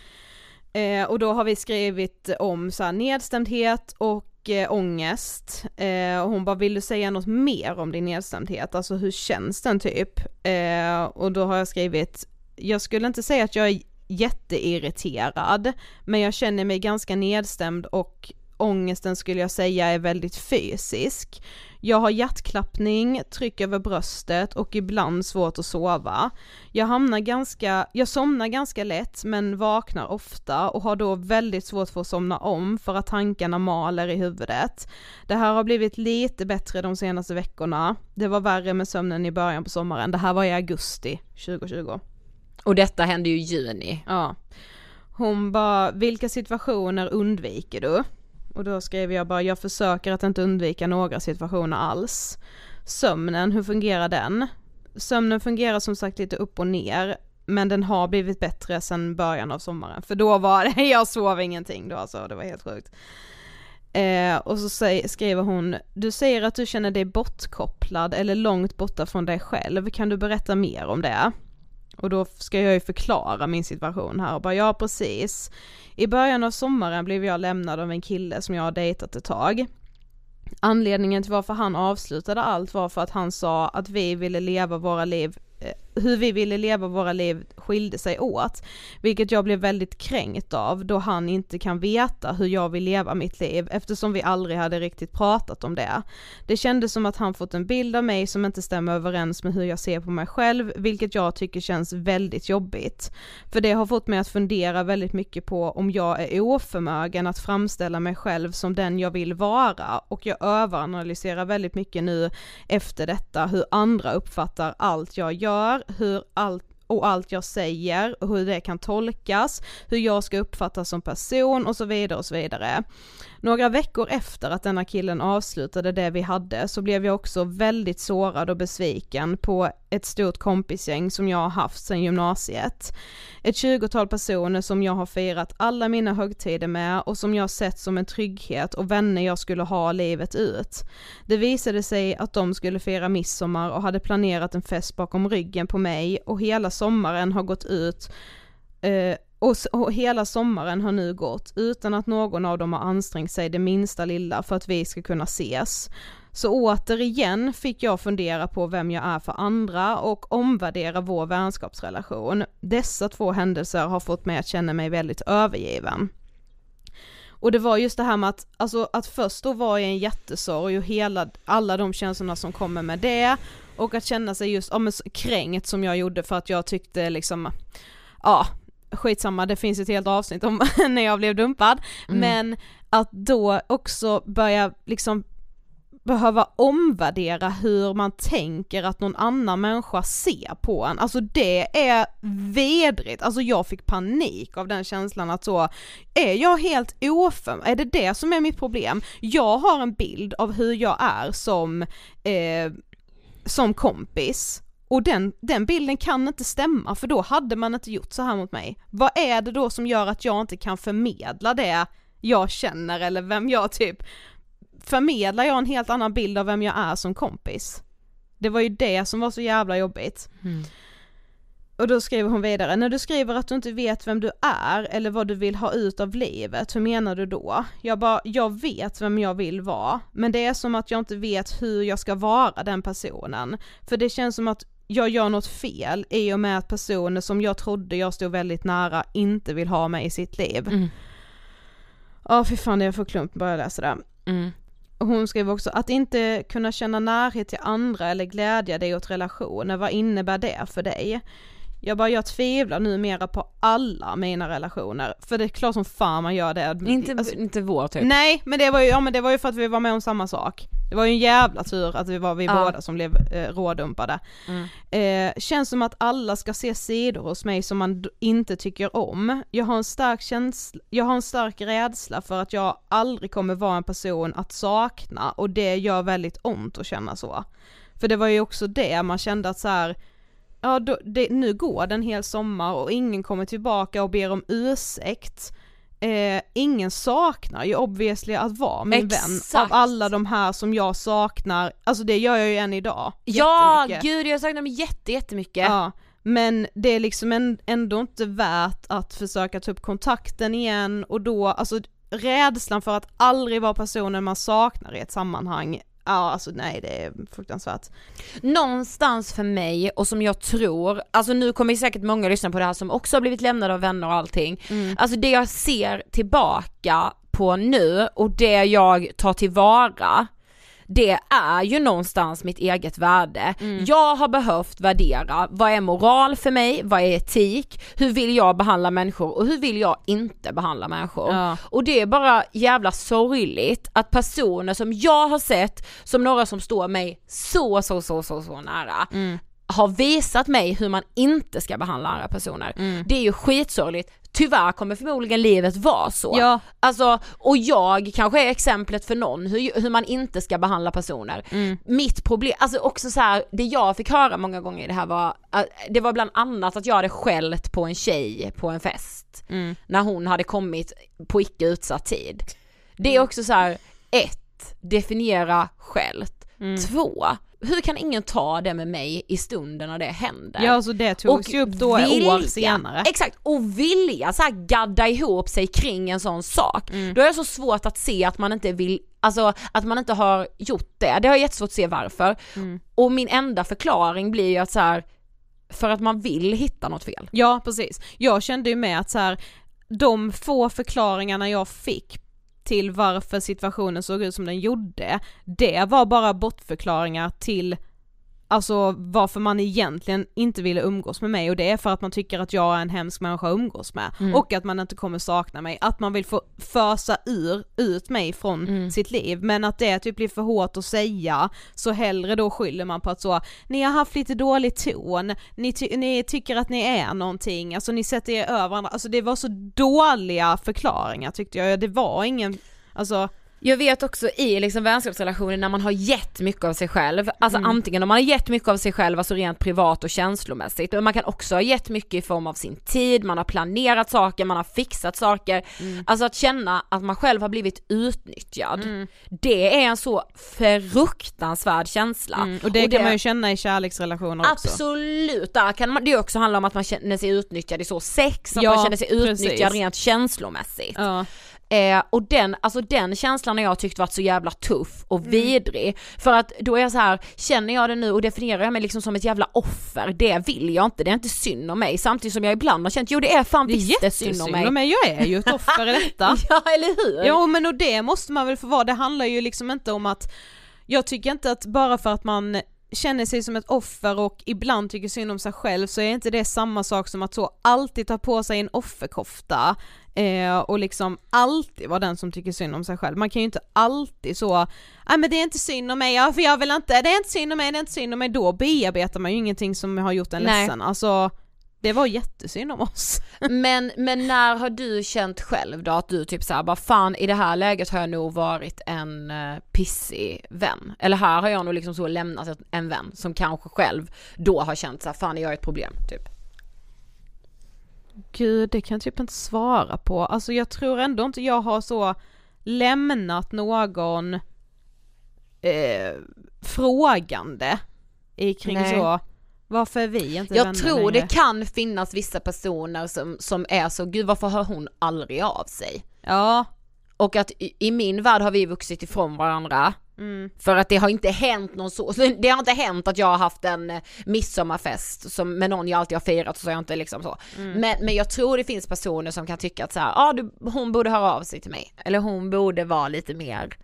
Eh, och då har vi skrivit om så här nedstämdhet och mycket ångest. Eh, och hon bara, vill du säga något mer om din nedstämdhet? Alltså hur känns den typ? Eh, och då har jag skrivit, jag skulle inte säga att jag är jätteirriterad, men jag känner mig ganska nedstämd och ångesten skulle jag säga är väldigt fysisk. Jag har hjärtklappning, tryck över bröstet och ibland svårt att sova. Jag hamnar ganska, jag somnar ganska lätt men vaknar ofta och har då väldigt svårt för att somna om för att tankarna maler i huvudet. Det här har blivit lite bättre de senaste veckorna. Det var värre med sömnen i början på sommaren. Det här var i augusti 2020. Och detta hände ju i juni. Ja. Hon bara, vilka situationer undviker du? Och då skrev jag bara, jag försöker att inte undvika några situationer alls. Sömnen, hur fungerar den? Sömnen fungerar som sagt lite upp och ner, men den har blivit bättre sedan början av sommaren. För då var det, jag sov ingenting då alltså, det var helt sjukt. Eh, och så skriver hon, du säger att du känner dig bortkopplad eller långt borta från dig själv, kan du berätta mer om det? Och då ska jag ju förklara min situation här och bara, ja precis. I början av sommaren blev jag lämnad av en kille som jag har dejtat ett tag. Anledningen till varför han avslutade allt var för att han sa att vi ville leva våra liv eh, hur vi ville leva våra liv skilde sig åt, vilket jag blev väldigt kränkt av då han inte kan veta hur jag vill leva mitt liv eftersom vi aldrig hade riktigt pratat om det. Det kändes som att han fått en bild av mig som inte stämmer överens med hur jag ser på mig själv, vilket jag tycker känns väldigt jobbigt. För det har fått mig att fundera väldigt mycket på om jag är oförmögen att framställa mig själv som den jag vill vara och jag överanalyserar väldigt mycket nu efter detta hur andra uppfattar allt jag gör, hur allt och allt jag säger och hur det kan tolkas, hur jag ska uppfattas som person och så vidare och så vidare. Några veckor efter att denna killen avslutade det vi hade så blev jag också väldigt sårad och besviken på ett stort kompisgäng som jag har haft sedan gymnasiet. Ett tjugotal personer som jag har firat alla mina högtider med och som jag sett som en trygghet och vänner jag skulle ha livet ut. Det visade sig att de skulle fira midsommar och hade planerat en fest bakom ryggen på mig och hela sommaren har gått ut eh, och, och hela sommaren har nu gått utan att någon av dem har ansträngt sig det minsta lilla för att vi ska kunna ses. Så återigen fick jag fundera på vem jag är för andra och omvärdera vår vänskapsrelation. Dessa två händelser har fått mig att känna mig väldigt övergiven. Och det var just det här med att, alltså att först då var jag en jättesorg och hela, alla de känslorna som kommer med det och att känna sig just, ja men kränkt som jag gjorde för att jag tyckte liksom, ja skitsamma det finns ett helt avsnitt om när jag blev dumpad, Mm. men att då också börja liksom behöva omvärdera hur man tänker att någon annan människa ser på en, alltså det är vedrigt, alltså jag fick panik av den känslan att så, är jag helt ofem, är det det som är mitt problem? Jag har en bild av hur jag är som, eh, som kompis, och den, den bilden kan inte stämma för då hade man inte gjort så här mot mig. Vad är det då som gör att jag inte kan förmedla det jag känner eller vem jag typ förmedlar jag en helt annan bild av vem jag är som kompis. Det var ju det som var så jävla jobbigt. Mm. Och då skriver hon vidare, när du skriver att du inte vet vem du är eller vad du vill ha ut av livet, hur menar du då? Jag bara, jag vet vem jag vill vara, men det är som att jag inte vet hur jag ska vara den personen. För det känns som att jag gör något fel i och med att personer som jag trodde jag stod väldigt nära inte vill ha mig i sitt liv. Mm. Ja fy fan det är för klump bara jag läser det. Mm. Och hon skrev också att inte kunna känna närhet till andra eller glädja dig åt relationer, vad innebär det för dig? Jag bara, jag tvivlar numera på alla mina relationer, för det är klart som fan man gör det. Inte, Alltså, inte vår typ. Nej, men det var ju, ja men det var ju för att vi var med om samma sak. Det var ju en jävla tur att vi var vi Ja. båda som blev eh, rådumpade. Eh, känns som att alla ska se sidor hos mig som man inte tycker om. Jag har en stark känsla, jag har en stark rädsla för att jag aldrig kommer vara en person att sakna och det gör väldigt ont att känna så. För det var ju också det, man kände att så här. Ja, då, det, nu går det en hel sommar och ingen kommer tillbaka och ber om ursäkt. Eh, ingen saknar ju obviously att vara min vän Exakt. av alla de här som jag saknar, alltså det gör jag ju än idag. Ja, gud jag saknar dem jätte, jättemycket. Ja, men det är liksom ändå inte värt att försöka ta upp kontakten igen och då, alltså rädslan för att aldrig vara personen man saknar i ett sammanhang, ja alltså nej det är fruktansvärt. Någonstans för mig och som jag tror, alltså nu kommer säkert många lyssna på det här som också har blivit lämnade av vänner och allting. Alltså det jag ser tillbaka på nu och det jag tar tillvara det är ju någonstans mitt eget värde. Jag har behövt värdera, vad är moral för mig, vad är etik, hur vill jag behandla människor och hur vill jag inte behandla människor. Ja. Och det är bara jävla sorgligt att personer som jag har sett som några som står mig så så så så så nära har visat mig hur man inte ska behandla andra personer. Det är ju skitsorgligt. Tyvärr kommer förmodligen livet vara så. Ja. Alltså, och jag kanske är exemplet för någon hur, hur man inte ska behandla personer. Mitt problem, alltså också så här, det jag fick höra många gånger i det här var, äh, det var bland annat att jag hade skällt på en tjej på en fest. När hon hade kommit på icke utsatt tid. Det är också så här, ett, definiera skällt. Två, hur kan ingen ta det med mig i stunden när det händer? Ja alltså det togs ju upp då år senare. Exakt, och vilja så här gadda ihop sig kring en sån sak. Då är det så svårt att se att man inte vill, alltså att man inte har gjort det. Det har jag jättesvårt att se varför. Och min enda förklaring blir ju att så här, för att man vill hitta något fel. Ja precis, jag kände ju med att så här, de få förklaringarna jag fick till varför situationen såg ut som den gjorde, det var bara bortförklaringar till Alltså varför man egentligen inte ville umgås med mig. Och det är för att man tycker att jag är en hemsk människa att umgås med. Och att man inte kommer sakna mig, att man vill få fösa ur, ut mig från sitt liv. Men att det typ blir för hårt att säga så hellre då skyller man på att så, ni har haft lite dålig ton, ni, ty- ni tycker att ni är någonting, alltså ni sätter er över varandra, alltså det var så dåliga förklaringar tyckte jag, det var ingen, alltså Jag vet också i liksom vänskapsrelationer när man har gett mycket av sig själv, alltså Mm. antingen om man har gett mycket av sig själv, alltså rent privat och känslomässigt, men man kan också ha gett mycket i form av sin tid, man har planerat saker, man har fixat saker, Mm. alltså att känna att man själv har blivit utnyttjad, det är en så fruktansvärd känsla. mm, och det kan man ju känna i kärleksrelationer också. Absolut, där kan man, det också handla om att man känner sig utnyttjad i så sex, att Ja, man känner sig utnyttjad precis. rent känslomässigt. Ja. Eh, och den, alltså den känslan har jag tyckt varit så jävla tuff och Mm. vidrig. För att då är jag så här, känner jag det nu och definierar jag mig liksom som ett jävla offer, det vill jag inte, det är inte synd om mig. Samtidigt som jag ibland har känt, jo det är fan Det är visst det är synd om mig. mig, jag är ju ett offer i detta. ja eller hur? Jo men och det måste man väl få vara, det handlar ju liksom inte om att jag tycker inte att bara för att man känner sig som ett offer och ibland tycker synd om sig själv så är inte det samma sak som att så alltid ta på sig en offerkofta eh, och liksom alltid vara den som tycker synd om sig själv. Man kan ju inte alltid så, nej men det är inte synd om mig, ja, för jag vill inte, det är inte synd om mig, det är inte synd om mig, då bearbetar man ju ingenting som har gjort en Nej. ledsen. Alltså det var jättesynd om oss. Men, men när har du känt själv då att du typ såhär bara fan i det här läget har jag nog varit en uh, pissig vän. Eller här har jag nog liksom så lämnat en vän som kanske själv då har känt såhär fan är jag ett problem typ. Gud, det kan jag typ inte svara på. Alltså jag tror ändå inte jag har så lämnat någon eh, frågande i kring Nej. så, varför är vi inte Jag vänner tror längre? det kan finnas vissa personer som, som är så, gud varför hör hon aldrig av sig? Ja. Och att i, i min värld har vi vuxit ifrån varandra. Mm. För att det har inte hänt någon så, så det har inte hänt att jag har haft en eh, midsommarfest som med någon jag alltid har firat så jag inte liksom så. Mm. Men, men jag tror det finns personer som kan tycka att så här, ah, du, hon borde höra av sig till mig. Eller hon borde vara lite mer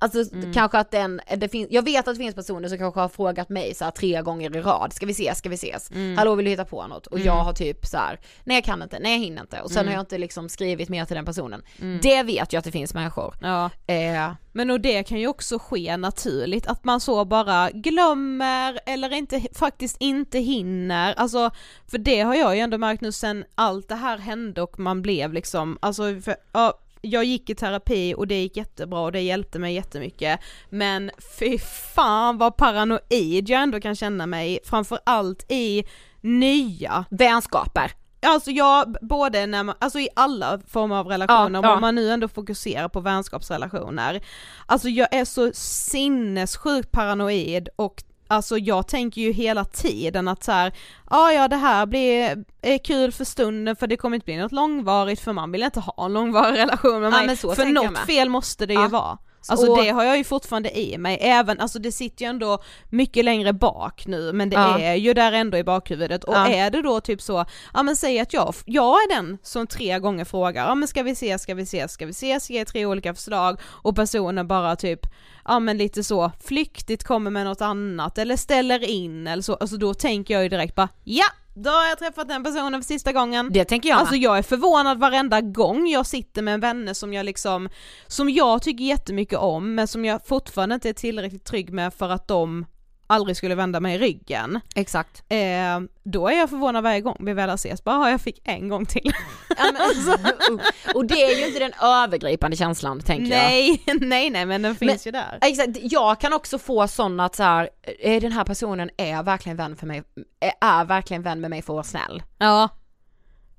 Alltså Mm. kanske att den, det finns, jag vet att det finns personer som kanske har frågat mig så här tre gånger i rad, ska vi ses, ska vi ses? Mm. Hallå vill du hitta på något? Och jag har typ så här, nej jag kan inte, nej jag hinner inte. Och sen Mm. har jag inte liksom skrivit mer till den personen. Mm. Det vet jag att det finns människor. Ja. Eh, Men och det kan ju också ske naturligt, att man så bara glömmer eller inte, faktiskt inte hinner, alltså för det har jag ju ändå märkt nu sen allt det här hände och man blev liksom, alltså för, ja, jag gick i terapi och det gick jättebra och det hjälpte mig jättemycket men fy fan vad paranoid jag ändå kan känna mig, framförallt i nya vänskaper. Alltså jag, både när man, alltså i alla former av relationer, Ja, ja. om man nu ändå fokuserar på vänskapsrelationer. Alltså jag är så sinnessjukt paranoid och Alltså jag tänker ju hela tiden att så här, ja ja det här blir är kul för stunden för det kommer inte bli något långvarigt för man vill inte ha en långvarig relation med Ja, mig. så för något fel måste det ju Ja. vara. Alltså Och- det har jag ju fortfarande i mig, även, alltså det sitter ju ändå mycket längre bak nu men det Ja. är ju där ändå i bakhuvudet och Ja. är det då typ så, ja men säg att jag, jag är den som tre gånger frågar, ja men ska vi ses, ska vi ses, ska vi ses, ger tre olika förslag och personen bara typ, ja men lite så flyktigt kommer med något annat eller ställer in eller så, alltså då tänker jag ju direkt bara, ja! Då har jag träffat den personen för sista gången. Det tänker jag Alltså jag är förvånad varenda gång jag sitter med vänner som jag liksom, som jag tycker jättemycket om men som jag fortfarande inte är tillräckligt trygg med för att de aldrig skulle vända mig ryggen. Exakt. Eh, då är jag förvånad varje gång vi väl ses, bara "Ja, jag fick en gång till. Ja, men, och det är ju inte den övergripande känslan tänker jag. nej, nej nej men den finns ju där. Exakt, jag kan också få sådana att så här, är den här personen är verkligen vän för mig, är, är verkligen vän med mig för att vara snäll. Ja.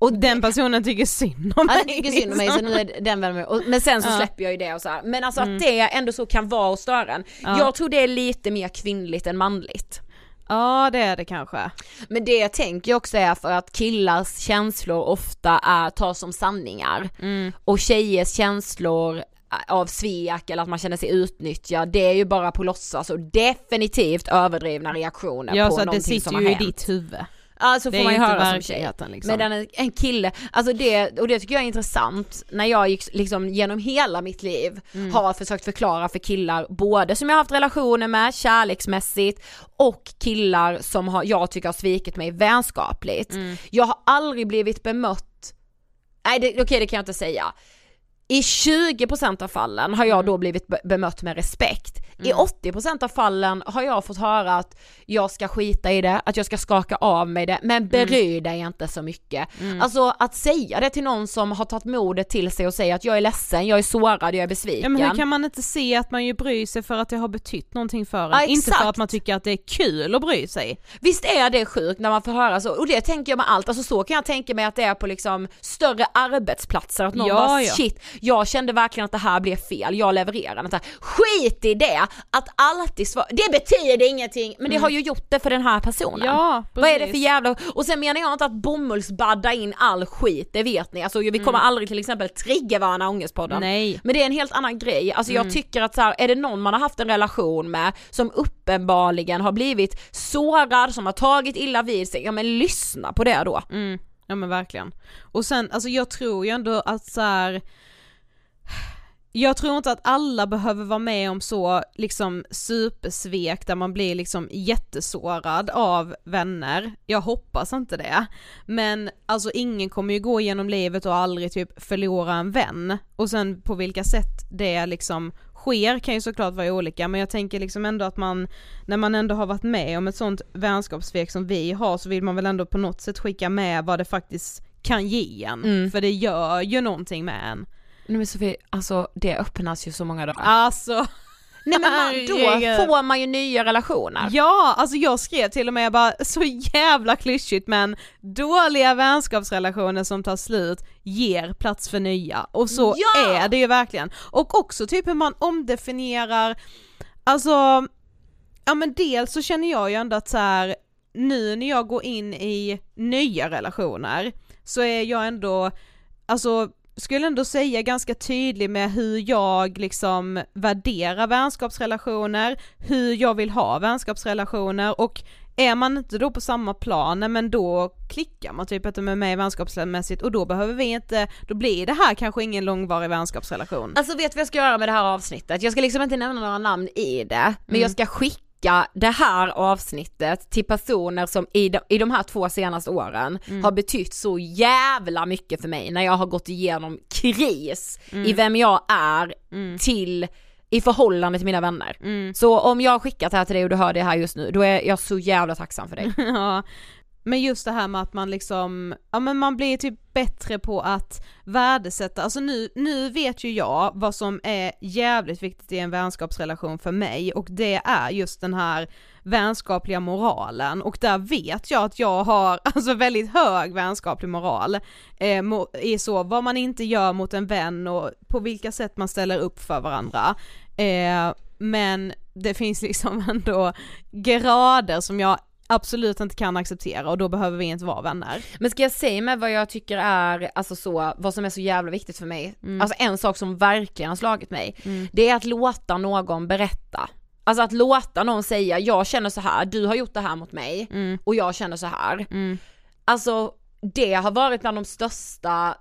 Och den personen tycker synd om Ja, mig. den tycker synd om mig så liksom. nu är den mig. Och- Men sen så Ja. släpper jag ju det och så här. Men alltså Mm. att det ändå så kan vara hos en. Ja. Jag tror det är lite mer kvinnligt än manligt. Ja det är det kanske. Men det jag tänker också är för att killars känslor ofta är, tas som sanningar. Mm. Och tjejers känslor av svek eller att man känner sig utnyttjad, det är ju bara på låtsas och definitivt överdrivna reaktioner Ja på så att det någonting som sitter har ju i hänt. ditt huvud. Ja så Det får man ju höra som tjej. liksom. Men en, en kille, alltså det, och det tycker jag är intressant när jag gick liksom genom hela mitt liv Mm. har försökt förklara för killar, både som jag har haft relationer med kärleksmässigt och killar som har, jag tycker har svikit mig vänskapligt. Mm. Jag har aldrig blivit bemött, nej okej det kan jag inte säga. I 20% av fallen har Mm. jag då blivit be- bemött med respekt. I 80% av fallen har jag fått höra att jag ska skita i det, att jag ska skaka av mig det, men bry dig inte så mycket. Mm. Alltså att säga det till någon som har tagit modet till sig och säga att jag är ledsen, jag är sårad, jag är besviken. Ja men hur kan man inte se att man ju bryr sig för att det har betytt någonting för en, Ja, inte för att man tycker att det är kul att bry sig. Visst är det sjukt när man får höra så, och det tänker jag med allt, alltså så kan jag tänka mig att det är på liksom större arbetsplatser, att någon Ja, bara ja. shit, jag kände verkligen att det här blev fel, jag levererar inte. Skit i det, att alltid svara, det betyder ingenting, men det har ju gjort det för den här personen. Mm. Ja, Vad är det precis. för jävla, och sen menar jag inte att bomullsbadda in all skit, det vet ni, alltså vi kommer aldrig till exempel triggervarna ångestpodden. Mm. Nej. Men det är en helt annan grej, alltså Mm. jag tycker att så här, är det någon man har haft en relation med som uppenbarligen har blivit sårad, som har tagit illa vid sig, ja men lyssna på det då. Mm, ja men verkligen. Och sen, alltså jag tror ju ändå att så här. Jag tror inte att alla behöver vara med om så liksom supersvek där man blir liksom jättesårad av vänner. Jag hoppas inte det. Men alltså ingen kommer ju gå genom livet och aldrig typ förlora en vän. Och sen på vilka sätt det liksom sker kan ju såklart vara olika men jag tänker liksom ändå att man, när man ändå har varit med om ett sånt vänskapssvek som vi har så vill man väl ändå på något sätt skicka med vad det faktiskt kan ge en. Mm. För det gör ju någonting med en. Nej men Sofie, alltså det öppnas ju så många dörrar. Alltså Nej men man, då får man ju nya relationer. Ja, alltså jag skrev till och med jag bara så jävla klyschigt men dåliga vänskapsrelationer som tar slut ger plats för nya och så Ja! är det ju verkligen. Och också typ hur man omdefinierar, alltså, ja men dels så känner jag ju ändå att så här, nu när jag går in i nya relationer så är jag ändå, alltså skulle ändå säga ganska tydlig med hur jag liksom värderar vänskapsrelationer, hur jag vill ha vänskapsrelationer och är man inte då på samma plan, men då klickar man typ inte med mig vänskapsmässigt och då behöver vi inte, då blir det här kanske ingen långvarig vänskapsrelation. Alltså vet du vad jag ska göra med det här avsnittet? Jag ska liksom inte nämna några namn i det, men Mm. jag ska skicka det här avsnittet till personer som i de, i de här två senaste åren Mm. har betytt så jävla mycket för mig när jag har gått igenom kris Mm. i vem jag är till i förhållande till mina vänner. Mm. Så om jag har skickat det här till dig och du hör det här just nu, då är jag så jävla tacksam för dig. Ja, men just det här med att man liksom, ja men man blir typ bättre på att värdesätta, alltså nu, nu vet ju jag vad som är jävligt viktigt i en vänskapsrelation för mig och det är just den här vänskapliga moralen och där vet jag att jag har alltså väldigt hög vänskaplig moral eh, i så vad man inte gör mot en vän och på vilka sätt man ställer upp för varandra. Eh, men det finns liksom ändå grader som jag absolut inte kan acceptera och då behöver vi inte vara vänner. Men ska jag säga med vad jag tycker är, alltså så, vad som är så jävla viktigt för mig, alltså en sak som verkligen har slagit mig, det är att låta någon berätta. Alltså att låta någon säga, jag känner så här, du har gjort det här mot mig och jag känner så här. Alltså det har varit bland de största,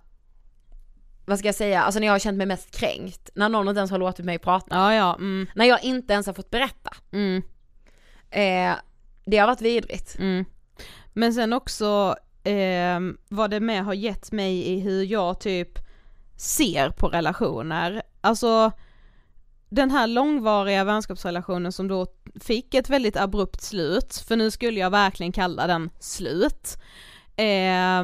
vad ska jag säga, alltså när jag har känt mig mest kränkt, när någon inte ens har låtit mig prata. Ja ja, mm, När jag inte ens har fått berätta. mm, Eh, det har varit vidrigt. mm. Men sen också eh, vad det med har gett mig i hur jag typ ser på relationer. Alltså den här långvariga vänskapsrelationen som då fick ett väldigt abrupt slut, för nu skulle jag verkligen kalla den slut. Eh,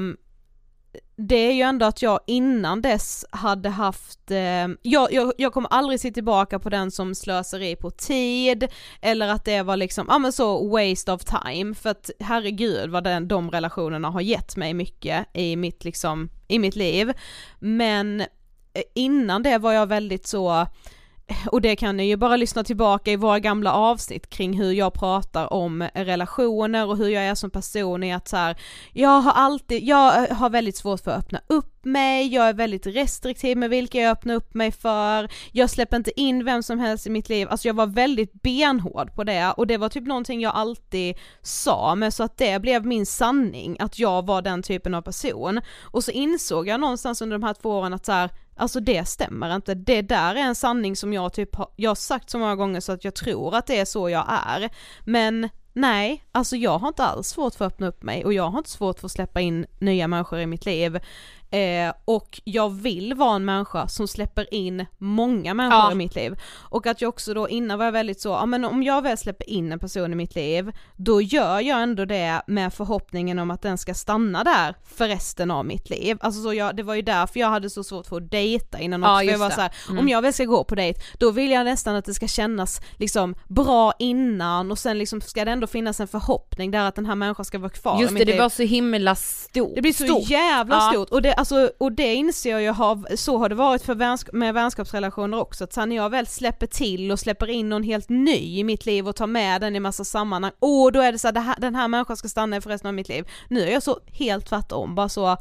det är ju ändå att jag innan dess hade haft, eh, jag, jag, jag kommer aldrig se tillbaka på den som slöseri på tid, eller att det var liksom, ja men så waste of time, för att herregud vad den, de relationerna har gett mig mycket i mitt liksom, i mitt liv. Men eh, innan det var jag väldigt så, och det kan ni ju bara lyssna tillbaka i våra gamla avsnitt kring hur jag pratar om relationer och hur jag är som person i att så här, jag har alltid, jag eh, har väldigt svårt för att öppna upp mig, jag är väldigt restriktiv med vilka jag öppnar upp mig för, jag släpper inte in vem som helst i mitt liv, alltså jag var väldigt benhård på det och det var typ någonting jag alltid sa, men så att det blev min sanning, att jag var den typen av person. Och så insåg jag någonstans under de här två åren att så här, Alltså det stämmer inte, det där är en sanning som jag typ har, jag har sagt så många gånger så att jag tror att det är så jag är. Men nej, alltså jag har inte alls svårt för att öppna upp mig och jag har inte svårt för att släppa in nya människor i mitt liv. Eh, och jag vill vara en människa som släpper in många människor Ja. i mitt liv. Och att jag också då innan var jag väldigt så, ja men om jag väl släpper in en person i mitt liv, då gör jag ändå det med förhoppningen om att den ska stanna där för resten av mitt liv. Alltså så jag, det var ju därför jag hade så svårt för att dejta innan Ja, också, för jag var det. så här, Mm. om jag väl ska gå på dejt, då vill jag nästan att det ska kännas liksom bra innan och sen liksom ska det ändå finnas en förhoppning där att den här människan ska vara kvar i Just mitt det, det liv. var så himla stort. Det blir så stort. jävla Ja. stort och det, alltså, och det inser jag ju har, så har det varit för vänsk- med vänskapsrelationer också, att sen när jag väl släpper till och släpper in någon helt ny i mitt liv och tar med den i massa sammanhang, åh då är det så här, den här människan ska stanna för resten av mitt liv. Nu är jag så helt tvärtom, bara så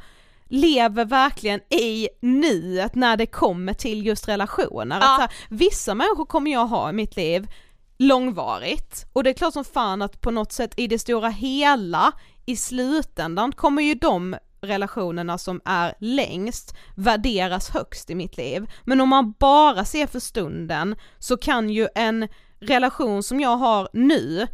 lever verkligen i nuet när det kommer till just relationer. Att Ja. så här, vissa människor kommer jag ha i mitt liv långvarigt och det är klart som fan att på något sätt i det stora hela i slutändan kommer ju de relationerna som är längst värderas högst i mitt liv. Men om man bara ser för stunden så kan ju en relation som jag har nu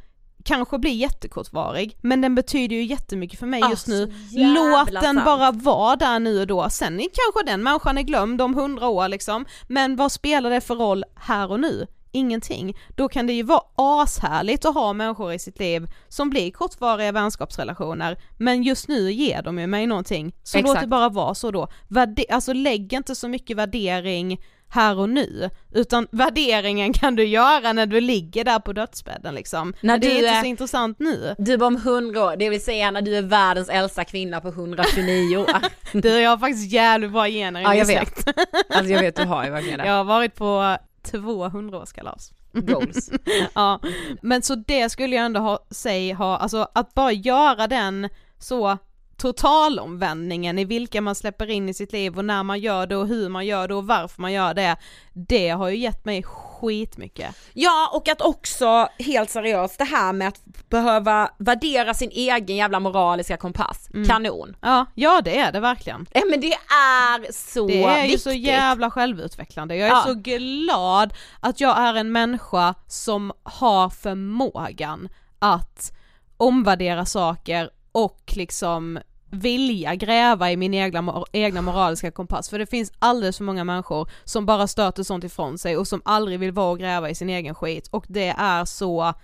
kanske bli jättekortvarig, men den betyder ju jättemycket för mig just nu. Låt den sant. bara vara där nu och då, sen kanske den människan är glömd om hundra år liksom, men vad spelar det för roll här och nu? Ingenting. Då kan det ju vara ashärligt att ha människor i sitt liv som blir kortvariga vänskapsrelationer, men just nu ger de ju mig någonting. Så låt Exakt. det bara vara så då. Värde- alltså lägg inte så mycket värdering här och nu, utan värderingen kan du göra när du ligger där på dödsbädden liksom. När det är inte är- så intressant nu. Du var om 100 år, det vill säga när du är världens äldsta kvinna på 129 år. Du, jag har faktiskt jävligt bra gener i Ja, jag vet. Alltså jag vet, du har ju verkligen det. Jag har varit på 200-årskalas. Goals. ja, men så det skulle jag ändå ha, säga ha, alltså att bara göra den så totalomvändningen i vilka man släpper in i sitt liv och när man gör det och hur man gör det och varför man gör det, det har ju gett mig skitmycket. Ja och att också, helt seriöst, det här med att behöva värdera sin egen jävla moraliska kompass, kanon. Ja, ja det är det verkligen. Ja men det är så Det är ju viktigt. så jävla självutvecklande, jag är Ja. så glad att jag är en människa som har förmågan att omvärdera saker och liksom vilja gräva i min egna, egna moraliska kompass för det finns alldeles för många människor som bara stöter sånt ifrån sig och som aldrig vill vara och gräva i sin egen skit och det är så,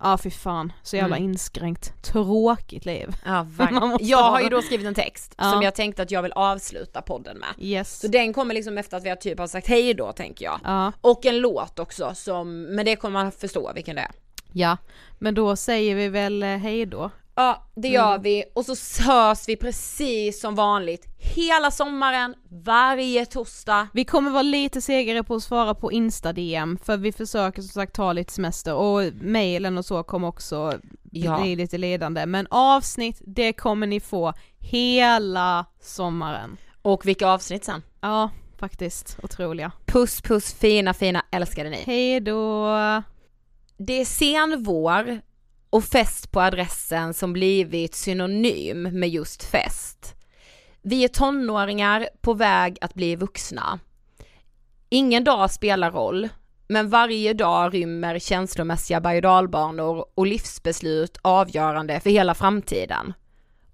ja fy fan, så jävla Mm. inskränkt, tråkigt liv. Ja, Jag ha- har ju då skrivit en text Ja. som jag tänkte att jag vill avsluta podden med. Yes. Så den kommer liksom efter att vi har typ har sagt hej då tänker jag. Ja. Och en låt också som, men det kommer man förstå vilken det är. Ja, men då säger vi väl eh, hej då. Ja det gör Mm. vi och så hörs vi precis som vanligt hela sommaren, varje torsdag. Vi kommer vara lite segare på att svara på Insta-DM för vi försöker som sagt ta lite semester och mailen och så kommer också Ja. bli lite ledande men avsnitt det kommer ni få hela sommaren. Och vilka avsnitt sen. Ja, faktiskt otroliga. Puss puss fina fina älskade ni. Hej då! Det är sen vår och fest på adressen som blivit synonym med just fest. Vi är tonåringar på väg att bli vuxna. Ingen dag spelar roll, men varje dag rymmer känslomässiga berg och dalbanor och livsbeslut avgörande för hela framtiden.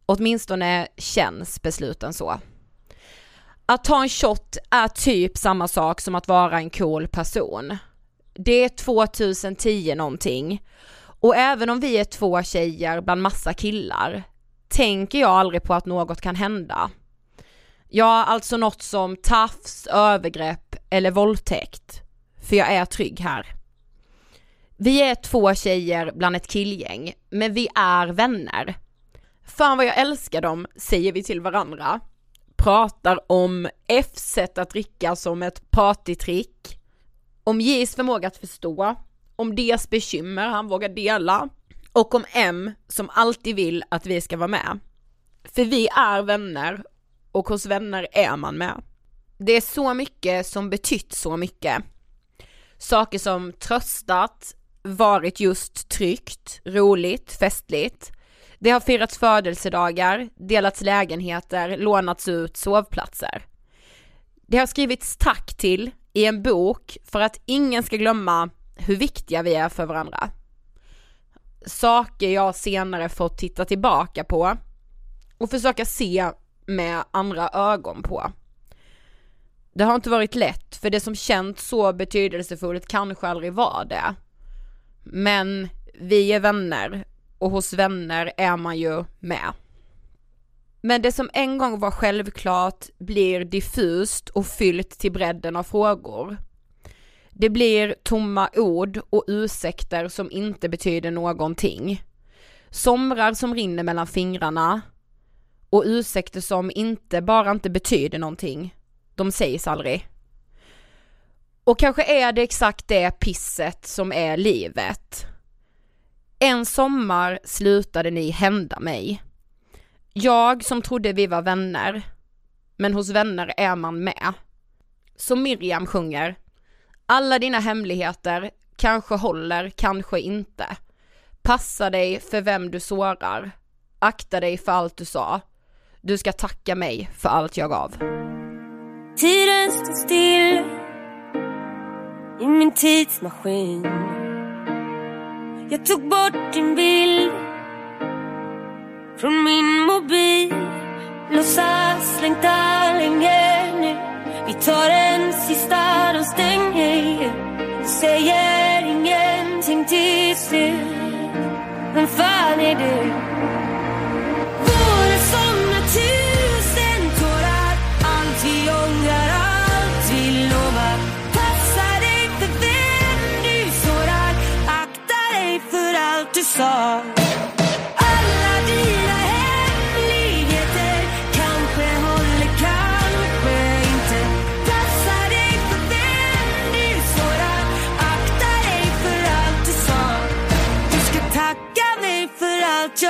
Åtminstone känns besluten så. Att ta en shot är typ samma sak som att vara en cool person. Det är 2010 någonting. Och även om vi är två tjejer bland massa killar, tänker jag aldrig på att något kan hända. Ja, alltså något som tafs, övergrepp eller våldtäkt. För jag är trygg här. Vi är två tjejer bland ett killgäng, men vi är vänner. Fan vad jag älskar dem, säger vi till varandra. Pratar om Fs sätt att dricka som ett partytrick. Om J's förmåga att förstå. Om D's bekymmer han vågar dela. Och om M som alltid vill att vi ska vara med. För vi är vänner och hos vänner är man med. Det är så mycket som betytt så mycket. Saker som tröstat, varit just tryggt, roligt, festligt. Det har firats födelsedagar, delats lägenheter, lånats ut sovplatser. Det har skrivits tack till i en bok för att ingen ska glömma hur viktiga vi är för varandra. Saker jag senare fått titta tillbaka på och försöka se med andra ögon på. Det har inte varit lätt för det som känts så betydelsefullt kanske aldrig var det. Men vi är vänner och hos vänner är man ju med. Men det som en gång var självklart blir diffust och fyllt till bredden av frågor. Det blir tomma ord och ursäkter som inte betyder någonting. Somrar som rinner mellan fingrarna och ursäkter som inte bara inte betyder någonting. De sägs aldrig. Och kanske är det exakt det pisset som är livet. En sommar slutade ni hända mig. Jag som trodde vi var vänner, men hos vänner är man med. Så Miriam sjunger, alla dina hemligheter kanske håller, kanske inte. Passa dig för vem du sårar, akta dig för allt du sa. Du ska tacka mig för allt jag gav. Tiden står still i min tidsmaskin. Jag tog bort din bild från min mobil. Låtsas längta länge. Vi tar en sista de stänger. Säger ingenting till slut. Vem fan är du? Våra somnar tusen tårar. Allt vi ångrar, allt vi lovar. Passa dig för vem du sårar. Akta dig för allt du sa.